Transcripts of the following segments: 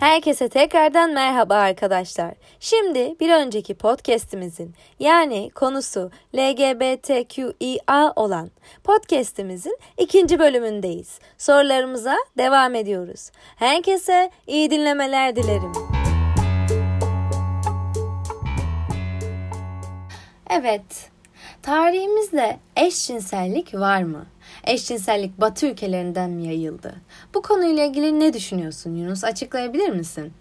Herkese tekrardan merhaba arkadaşlar. Şimdi bir önceki podcast'imizin yani konusu LGBTQIA olan podcast'imizin ikinci bölümündeyiz. Sorularımıza devam ediyoruz. Herkese iyi dinlemeler dilerim. Evet, tarihimizde eşcinsellik var mı? Eşcinsellik Batı ülkelerinden mi yayıldı? Bu konuyla ilgili ne düşünüyorsun Yunus? Açıklayabilir misin?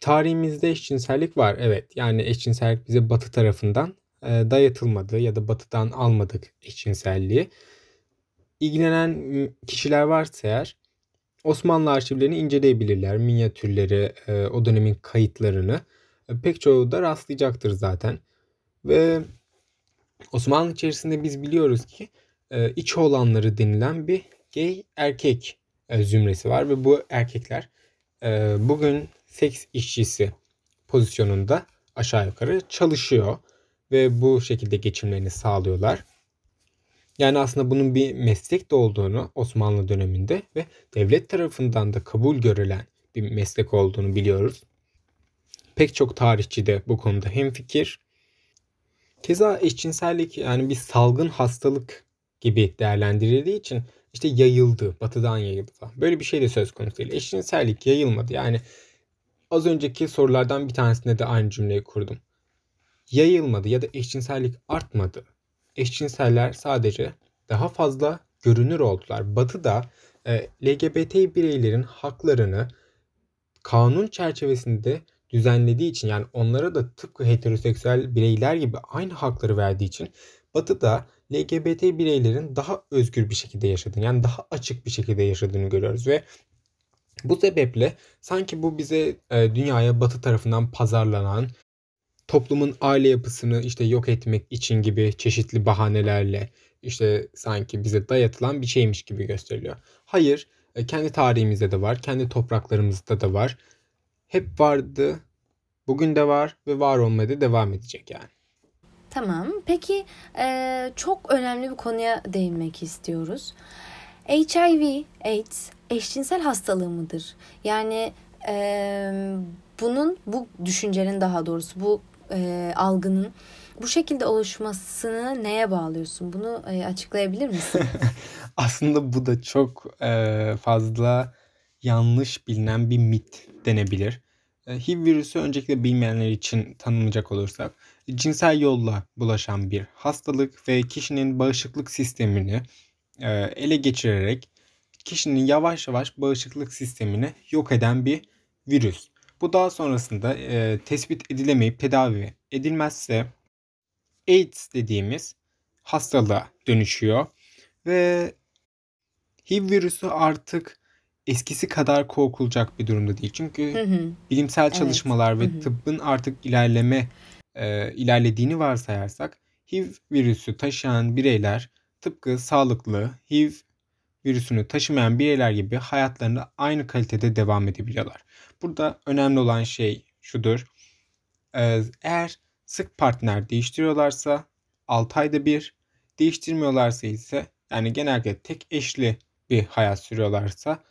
Tarihimizde eşcinsellik var evet. Yani eşcinsellik bize Batı tarafından e, dayatılmadı ya da Batı'dan almadık eşcinselliği. İlgilenen kişiler varsa eğer Osmanlı arşivlerini inceleyebilirler. Minyatürleri, e, o dönemin kayıtlarını e, pek çoğu da rastlayacaktır zaten. Ve Osmanlı içerisinde biz biliyoruz ki iç olanları denilen bir gay erkek e, zümresi var ve bu erkekler e, bugün seks işçisi pozisyonunda aşağı yukarı çalışıyor ve bu şekilde geçimlerini sağlıyorlar. Yani aslında bunun bir meslek de olduğunu Osmanlı döneminde ve devlet tarafından da kabul görülen bir meslek olduğunu biliyoruz. Pek çok tarihçi de bu konuda hemfikir. Keza eşcinsellik yani bir salgın hastalık gibi değerlendirildiği için işte yayıldı, batıdan yayıldı falan. Böyle bir şey de söz konusu değil. Eşcinsellik yayılmadı. Yani az önceki sorulardan bir tanesinde de aynı cümleyi kurdum. Yayılmadı ya da eşcinsellik artmadı. Eşcinseller sadece daha fazla görünür oldular. Batı'da e, LGBT bireylerin haklarını kanun çerçevesinde düzenlediği için yani onlara da tıpkı heteroseksüel bireyler gibi aynı hakları verdiği için Batı'da LGBT bireylerin daha özgür bir şekilde yaşadığını yani daha açık bir şekilde yaşadığını görüyoruz ve bu sebeple sanki bu bize e, dünyaya batı tarafından pazarlanan toplumun aile yapısını işte yok etmek için gibi çeşitli bahanelerle işte sanki bize dayatılan bir şeymiş gibi gösteriliyor. Hayır, e, kendi tarihimizde de var, kendi topraklarımızda da var. Hep vardı, bugün de var ve var olmaya da devam edecek yani. Tamam. Peki e, çok önemli bir konuya değinmek istiyoruz. HIV, AIDS eşcinsel hastalığı mıdır? Yani e, bunun, bu düşüncenin daha doğrusu bu e, algının bu şekilde oluşmasını neye bağlıyorsun? Bunu e, açıklayabilir misin? Aslında bu da çok e, fazla yanlış bilinen bir mit denebilir. E, HIV virüsü öncelikle bilmeyenler için tanımlayacak olursak cinsel yolla bulaşan bir hastalık ve kişinin bağışıklık sistemini e, ele geçirerek kişinin yavaş yavaş bağışıklık sistemini yok eden bir virüs. Bu daha sonrasında e, tespit edilemeyip tedavi edilmezse AIDS dediğimiz hastalığa dönüşüyor ve HIV virüsü artık eskisi kadar korkulacak bir durumda değil. Çünkü hı hı. bilimsel çalışmalar evet. ve hı hı. tıbbın artık ilerleme e, ilerlediğini varsayarsak HIV virüsü taşıyan bireyler tıpkı sağlıklı HIV virüsünü taşımayan bireyler gibi hayatlarında aynı kalitede devam edebiliyorlar. Burada önemli olan şey şudur. E, eğer sık partner değiştiriyorlarsa 6 ayda bir, değiştirmiyorlarsa ise yani genelde tek eşli bir hayat sürüyorlarsa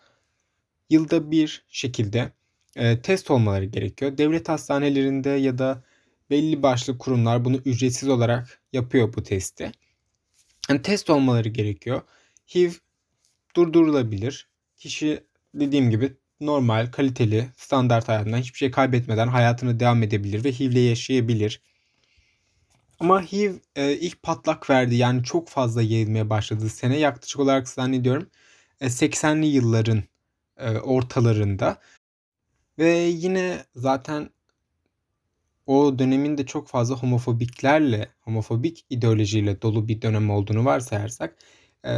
yılda bir şekilde e, test olmaları gerekiyor. Devlet hastanelerinde ya da belli başlı kurumlar bunu ücretsiz olarak yapıyor bu testi. Yani test olmaları gerekiyor. HIV durdurulabilir. Kişi dediğim gibi normal, kaliteli, standart hayatından hiçbir şey kaybetmeden hayatını devam edebilir ve HIV ile yaşayabilir. Ama HIV e, ilk patlak verdi yani çok fazla yayılmaya başladı. Sene yaklaşık olarak zannediyorum e, 80'li yılların e, ortalarında. Ve yine zaten o dönemin de çok fazla homofobiklerle, homofobik ideolojiyle dolu bir dönem olduğunu varsayarsak e,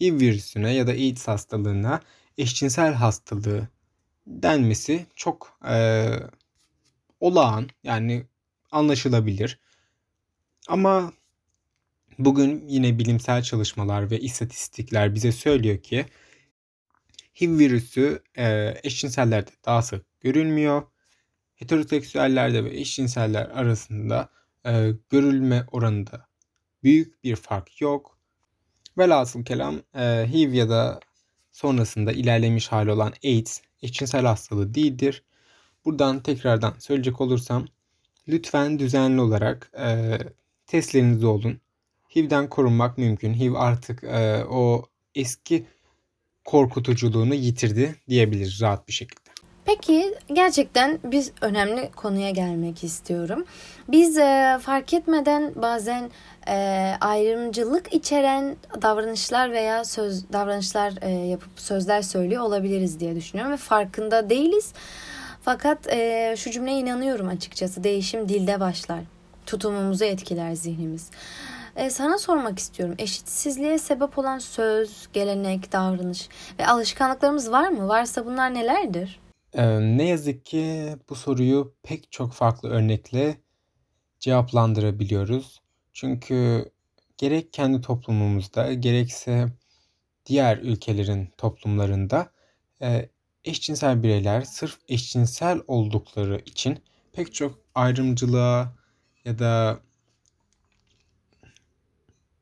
HIV virüsüne ya da AIDS hastalığına eşcinsel hastalığı denmesi çok e, olağan yani anlaşılabilir. Ama bugün yine bilimsel çalışmalar ve istatistikler bize söylüyor ki HIV virüsü e, eşcinsellerde daha sık görülmüyor heteroseksüellerde ve eşcinseller arasında e, görülme oranında büyük bir fark yok. Velhasıl kelam e, HIV ya da sonrasında ilerlemiş hali olan AIDS eşcinsel hastalığı değildir. Buradan tekrardan söyleyecek olursam lütfen düzenli olarak e, testlerinizi olun. HIV'den korunmak mümkün. HIV artık e, o eski korkutuculuğunu yitirdi diyebiliriz rahat bir şekilde. Peki gerçekten biz önemli konuya gelmek istiyorum. Biz e, fark etmeden bazen e, ayrımcılık içeren davranışlar veya söz davranışlar e, yapıp sözler söylüyor olabiliriz diye düşünüyorum ve farkında değiliz. Fakat e, şu cümleye inanıyorum açıkçası. Değişim dilde başlar. Tutumumuzu etkiler zihnimiz. E, sana sormak istiyorum. Eşitsizliğe sebep olan söz, gelenek, davranış ve alışkanlıklarımız var mı? Varsa bunlar nelerdir? Ee, ne yazık ki bu soruyu pek çok farklı örnekle cevaplandırabiliyoruz. Çünkü gerek kendi toplumumuzda gerekse diğer ülkelerin toplumlarında e, eşcinsel bireyler sırf eşcinsel oldukları için pek çok ayrımcılığa ya da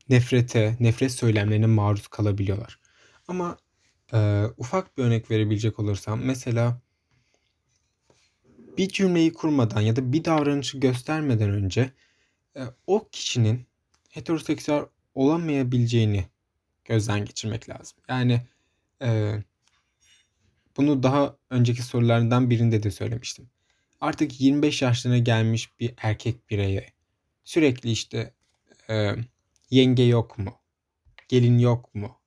nefrete, nefret söylemlerine maruz kalabiliyorlar. Ama e, ufak bir örnek verebilecek olursam mesela bir cümleyi kurmadan ya da bir davranışı göstermeden önce e, o kişinin heteroseksüel olamayabileceğini gözden geçirmek lazım. Yani e, bunu daha önceki sorularından birinde de söylemiştim. Artık 25 yaşlarına gelmiş bir erkek bireye sürekli işte e, yenge yok mu? Gelin yok mu?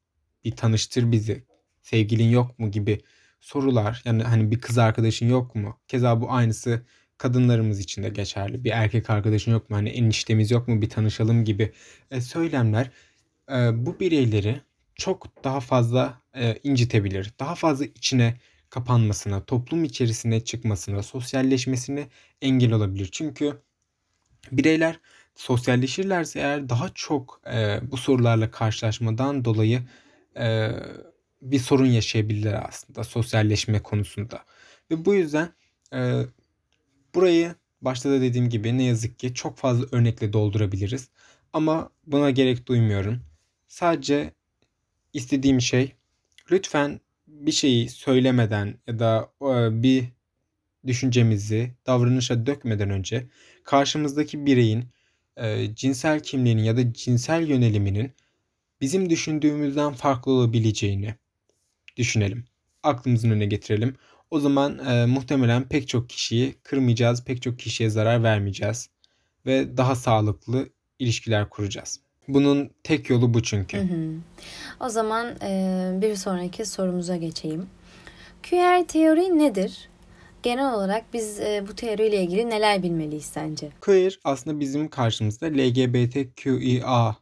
Bir tanıştır bizi. Sevgilin yok mu gibi sorular. Yani hani bir kız arkadaşın yok mu? Keza bu aynısı kadınlarımız için de geçerli. Bir erkek arkadaşın yok mu? Hani eniştemiz yok mu? Bir tanışalım gibi e, söylemler e, bu bireyleri çok daha fazla e, incitebilir. Daha fazla içine kapanmasına, toplum içerisine çıkmasına, sosyalleşmesine engel olabilir. Çünkü bireyler sosyalleşirlerse eğer daha çok e, bu sorularla karşılaşmadan dolayı e, bir sorun yaşayabilirler aslında sosyalleşme konusunda. Ve bu yüzden e, burayı başta da dediğim gibi ne yazık ki çok fazla örnekle doldurabiliriz. Ama buna gerek duymuyorum. Sadece istediğim şey lütfen bir şeyi söylemeden ya da e, bir düşüncemizi davranışa dökmeden önce karşımızdaki bireyin e, cinsel kimliğinin ya da cinsel yöneliminin bizim düşündüğümüzden farklı olabileceğini düşünelim. Aklımızın önüne getirelim. O zaman e, muhtemelen pek çok kişiyi kırmayacağız, pek çok kişiye zarar vermeyeceğiz ve daha sağlıklı ilişkiler kuracağız. Bunun tek yolu bu çünkü. Hı hı. O zaman e, bir sonraki sorumuza geçeyim. Queer teori nedir? Genel olarak biz e, bu teoriyle ilgili neler bilmeliyiz sence? Queer aslında bizim karşımızda LGBTQIA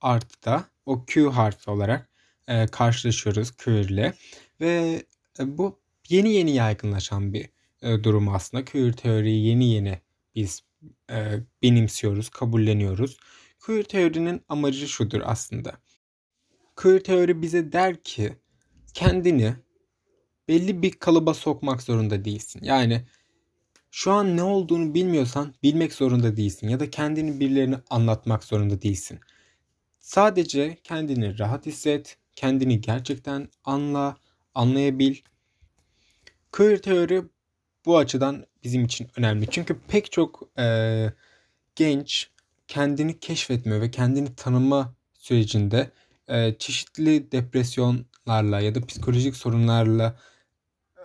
artıda o Q harfi olarak e, karşılaşıyoruz queer ile ve e, bu yeni yeni yaygınlaşan bir e, durum aslında. Queer teoriyi yeni yeni biz e, benimsiyoruz, kabulleniyoruz. Queer teorinin amacı şudur aslında. Queer teori bize der ki kendini belli bir kalıba sokmak zorunda değilsin. Yani şu an ne olduğunu bilmiyorsan bilmek zorunda değilsin ya da kendini birilerine anlatmak zorunda değilsin. Sadece kendini rahat hisset, kendini gerçekten anla, anlayabil. Queer teori bu açıdan bizim için önemli. Çünkü pek çok e, genç kendini keşfetme ve kendini tanıma sürecinde e, çeşitli depresyonlarla ya da psikolojik sorunlarla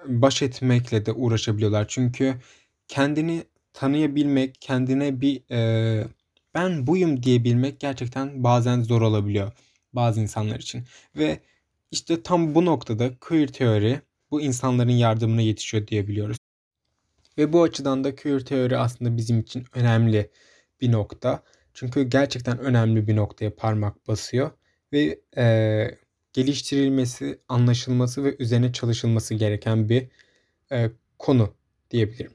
baş etmekle de uğraşabiliyorlar. Çünkü kendini tanıyabilmek, kendine bir e, ben buyum diyebilmek gerçekten bazen zor olabiliyor bazı insanlar için. Ve işte tam bu noktada queer teori bu insanların yardımına yetişiyor diyebiliyoruz. Ve bu açıdan da queer teori aslında bizim için önemli bir nokta. Çünkü gerçekten önemli bir noktaya parmak basıyor ve e, geliştirilmesi, anlaşılması ve üzerine çalışılması gereken bir e, konu diyebilirim.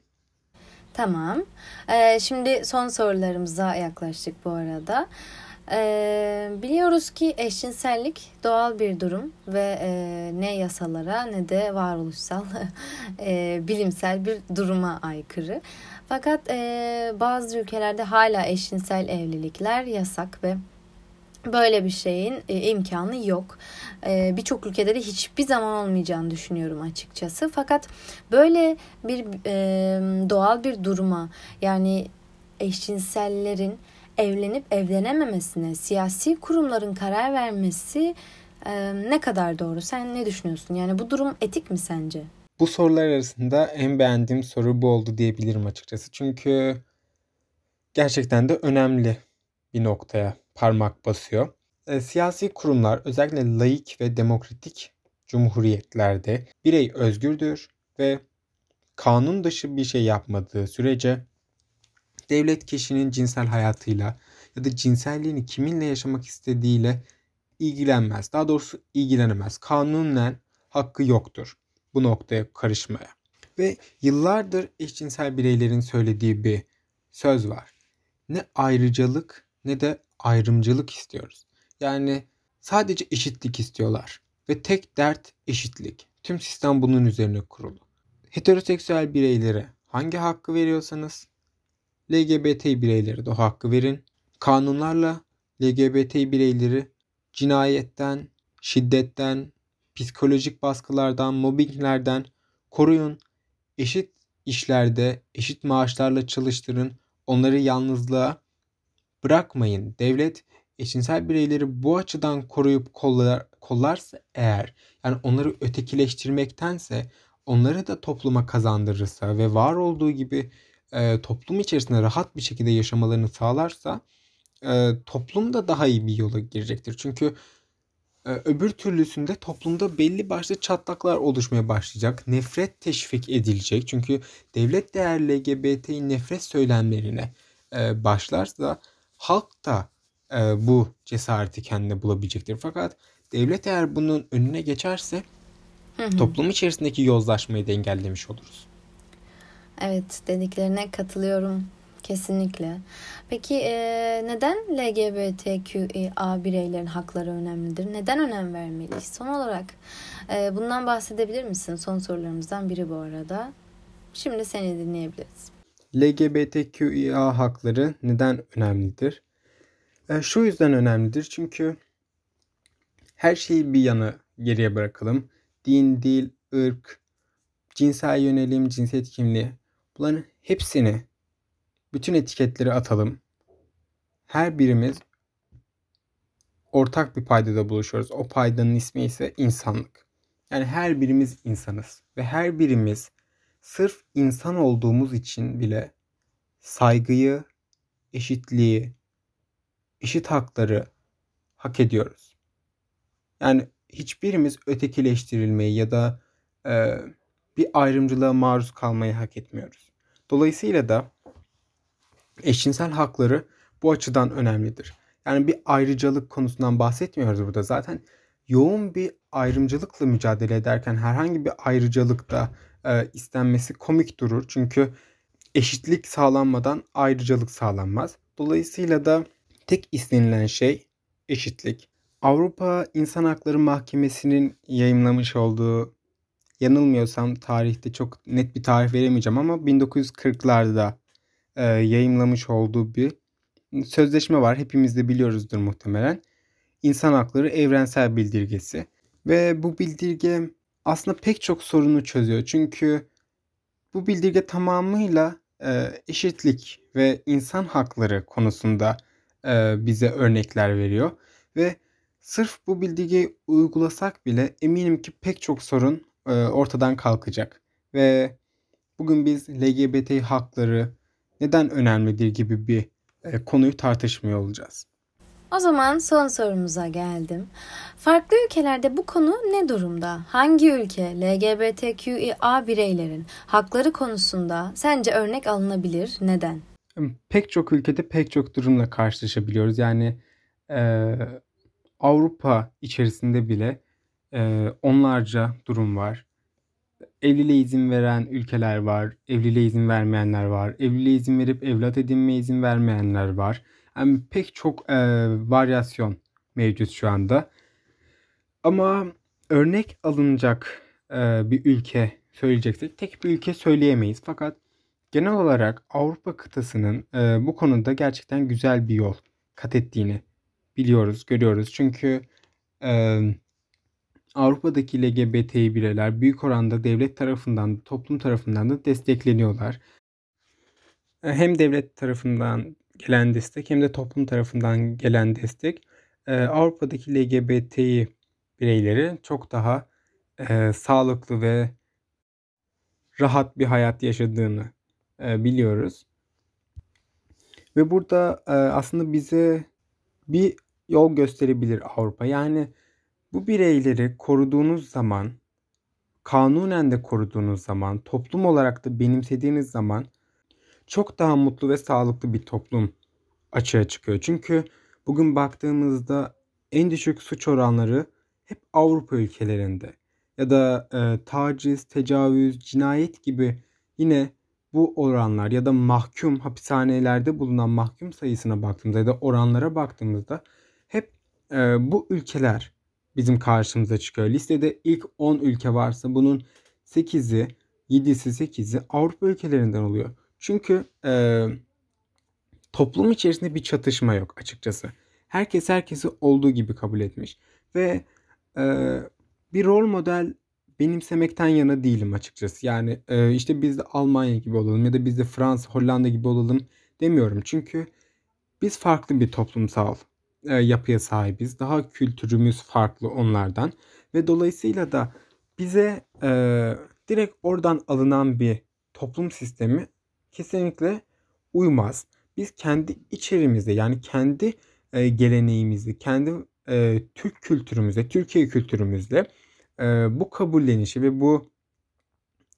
Tamam. Ee, şimdi son sorularımıza yaklaştık bu arada. Ee, biliyoruz ki eşcinsellik doğal bir durum ve e, ne yasalara ne de varoluşsal e, bilimsel bir duruma aykırı. Fakat e, bazı ülkelerde hala eşcinsel evlilikler yasak ve Böyle bir şeyin e, imkanı yok. E, Birçok ülkede de hiçbir zaman olmayacağını düşünüyorum açıkçası. Fakat böyle bir e, doğal bir duruma yani eşcinsellerin evlenip evlenememesine siyasi kurumların karar vermesi e, ne kadar doğru? Sen ne düşünüyorsun? Yani bu durum etik mi sence? Bu sorular arasında en beğendiğim soru bu oldu diyebilirim açıkçası. Çünkü gerçekten de önemli bir noktaya parmak basıyor. E, siyasi kurumlar özellikle laik ve demokratik cumhuriyetlerde birey özgürdür ve kanun dışı bir şey yapmadığı sürece devlet kişinin cinsel hayatıyla ya da cinselliğini kiminle yaşamak istediğiyle ilgilenmez. Daha doğrusu ilgilenemez. Kanunen hakkı yoktur bu noktaya karışmaya. Ve yıllardır eşcinsel bireylerin söylediği bir söz var. Ne ayrıcalık ne de ayrımcılık istiyoruz. Yani sadece eşitlik istiyorlar. Ve tek dert eşitlik. Tüm sistem bunun üzerine kurulu. Heteroseksüel bireylere hangi hakkı veriyorsanız LGBT bireylere de o hakkı verin. Kanunlarla LGBT bireyleri cinayetten, şiddetten, psikolojik baskılardan, mobbinglerden koruyun. Eşit işlerde, eşit maaşlarla çalıştırın. Onları yalnızlığa bırakmayın. Devlet eşcinsel bireyleri bu açıdan koruyup kollar, kollarsa eğer yani onları ötekileştirmektense onları da topluma kazandırırsa ve var olduğu gibi e, toplum içerisinde rahat bir şekilde yaşamalarını sağlarsa e, toplum da daha iyi bir yola girecektir. Çünkü e, öbür türlüsünde toplumda belli başlı çatlaklar oluşmaya başlayacak. Nefret teşvik edilecek. Çünkü devlet değer LGBT nefret söylemlerine e, başlarsa halk da e, bu cesareti kendine bulabilecektir. Fakat devlet eğer bunun önüne geçerse toplum içerisindeki yozlaşmayı da engellemiş oluruz. Evet dediklerine katılıyorum kesinlikle. Peki e, neden LGBTQIA bireylerin hakları önemlidir? Neden önem vermeliyiz? Son olarak e, bundan bahsedebilir misin? Son sorularımızdan biri bu arada. Şimdi seni dinleyebiliriz. LGBTQIA hakları neden önemlidir? E, şu yüzden önemlidir çünkü her şeyi bir yana geriye bırakalım. Din, dil, ırk, cinsel yönelim, cinsiyet kimliği bunların hepsini bütün etiketleri atalım. Her birimiz ortak bir paydada buluşuyoruz. O paydanın ismi ise insanlık. Yani her birimiz insanız ve her birimiz sırf insan olduğumuz için bile saygıyı, eşitliği, eşit hakları hak ediyoruz. Yani hiçbirimiz ötekileştirilmeyi ya da e, bir ayrımcılığa maruz kalmayı hak etmiyoruz. Dolayısıyla da eşcinsel hakları bu açıdan önemlidir. Yani bir ayrıcalık konusundan bahsetmiyoruz burada. Zaten yoğun bir ayrımcılıkla mücadele ederken herhangi bir ayrıcalık da e, istenmesi komik durur. Çünkü eşitlik sağlanmadan ayrıcalık sağlanmaz. Dolayısıyla da tek istenilen şey eşitlik. Avrupa İnsan Hakları Mahkemesi'nin yayınlamış olduğu yanılmıyorsam tarihte çok net bir tarih veremeyeceğim ama 1940'larda e, yayımlamış olduğu bir sözleşme var. Hepimiz de biliyoruzdur muhtemelen. İnsan Hakları Evrensel Bildirgesi. Ve bu bildirge aslında pek çok sorunu çözüyor. Çünkü bu bildirge tamamıyla e, eşitlik ve insan hakları konusunda e, bize örnekler veriyor. Ve sırf bu bildirgeyi uygulasak bile eminim ki pek çok sorun e, ortadan kalkacak. Ve bugün biz LGBT hakları, neden önemlidir gibi bir e, konuyu tartışmıyor olacağız. O zaman son sorumuza geldim. Farklı ülkelerde bu konu ne durumda? Hangi ülke LGBTQIA bireylerin hakları konusunda sence örnek alınabilir? Neden? Pek çok ülkede pek çok durumla karşılaşabiliyoruz. Yani e, Avrupa içerisinde bile e, onlarca durum var evliliğe izin veren ülkeler var, evliliğe izin vermeyenler var, evliliğe izin verip evlat edinmeye izin vermeyenler var. Yani pek çok e, varyasyon mevcut şu anda. Ama örnek alınacak e, bir ülke söyleyeceksek tek bir ülke söyleyemeyiz. Fakat genel olarak Avrupa kıtasının e, bu konuda gerçekten güzel bir yol kat ettiğini biliyoruz, görüyoruz. Çünkü e, Avrupa'daki LGBT bireyler büyük oranda devlet tarafından, toplum tarafından da destekleniyorlar. E, hem devlet tarafından gelen destek hem de toplum tarafından gelen destek e, Avrupa'daki LGBT bireyleri çok daha e, sağlıklı ve rahat bir hayat yaşadığını e, biliyoruz. Ve burada e, aslında bize bir yol gösterebilir Avrupa. Yani bu bireyleri koruduğunuz zaman, kanunen de koruduğunuz zaman, toplum olarak da benimsediğiniz zaman çok daha mutlu ve sağlıklı bir toplum açığa çıkıyor. Çünkü bugün baktığımızda en düşük suç oranları hep Avrupa ülkelerinde ya da e, taciz, tecavüz, cinayet gibi yine bu oranlar ya da mahkum hapishanelerde bulunan mahkum sayısına baktığımızda ya da oranlara baktığımızda hep e, bu ülkeler bizim karşımıza çıkıyor. Listede ilk 10 ülke varsa bunun 8'i, 7'si, 8'i Avrupa ülkelerinden oluyor. Çünkü e, toplum içerisinde bir çatışma yok açıkçası. Herkes herkesi olduğu gibi kabul etmiş. Ve e, bir rol model benimsemekten yana değilim açıkçası. Yani e, işte biz de Almanya gibi olalım ya da biz de Fransa, Hollanda gibi olalım demiyorum. Çünkü biz farklı bir toplumsal e, yapıya sahibiz. Daha kültürümüz farklı onlardan ve dolayısıyla da bize e, direkt oradan alınan bir toplum sistemi kesinlikle uymaz. Biz kendi içerimizde yani kendi e, geleneğimizde, kendi e, Türk kültürümüzde, Türkiye kültürümüzde e, bu kabullenişi ve bu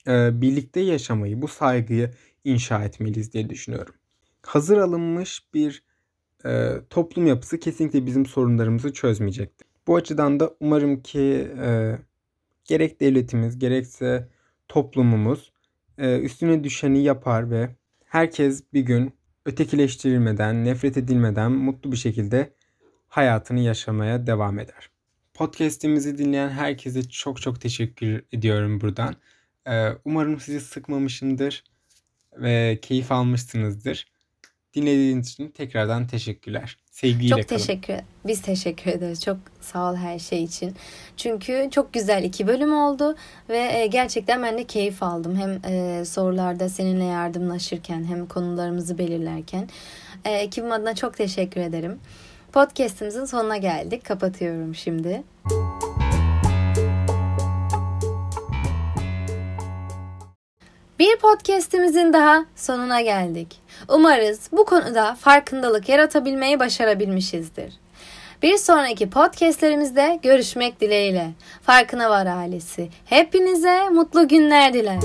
e, birlikte yaşamayı, bu saygıyı inşa etmeliyiz diye düşünüyorum. Hazır alınmış bir e, toplum yapısı kesinlikle bizim sorunlarımızı çözmeyecektir. Bu açıdan da umarım ki e, gerek devletimiz gerekse toplumumuz üstüne düşeni yapar ve herkes bir gün ötekileştirilmeden, nefret edilmeden mutlu bir şekilde hayatını yaşamaya devam eder. Podcast'imizi dinleyen herkese çok çok teşekkür ediyorum buradan. Ee, umarım sizi sıkmamışımdır ve keyif almışsınızdır. Dinlediğiniz için tekrardan teşekkürler. Sevgiyle çok kalın. teşekkür. Biz teşekkür ederiz. Çok sağ ol her şey için. Çünkü çok güzel iki bölüm oldu ve e, gerçekten ben de keyif aldım. Hem e, sorularda seninle yardımlaşırken hem konularımızı belirlerken. E, ekibim adına çok teşekkür ederim. Podcast'imizin sonuna geldik. Kapatıyorum şimdi. Bir podcast'imizin daha sonuna geldik. Umarız bu konuda farkındalık yaratabilmeyi başarabilmişizdir. Bir sonraki podcastlerimizde görüşmek dileğiyle. Farkına var ailesi. Hepinize mutlu günler diler.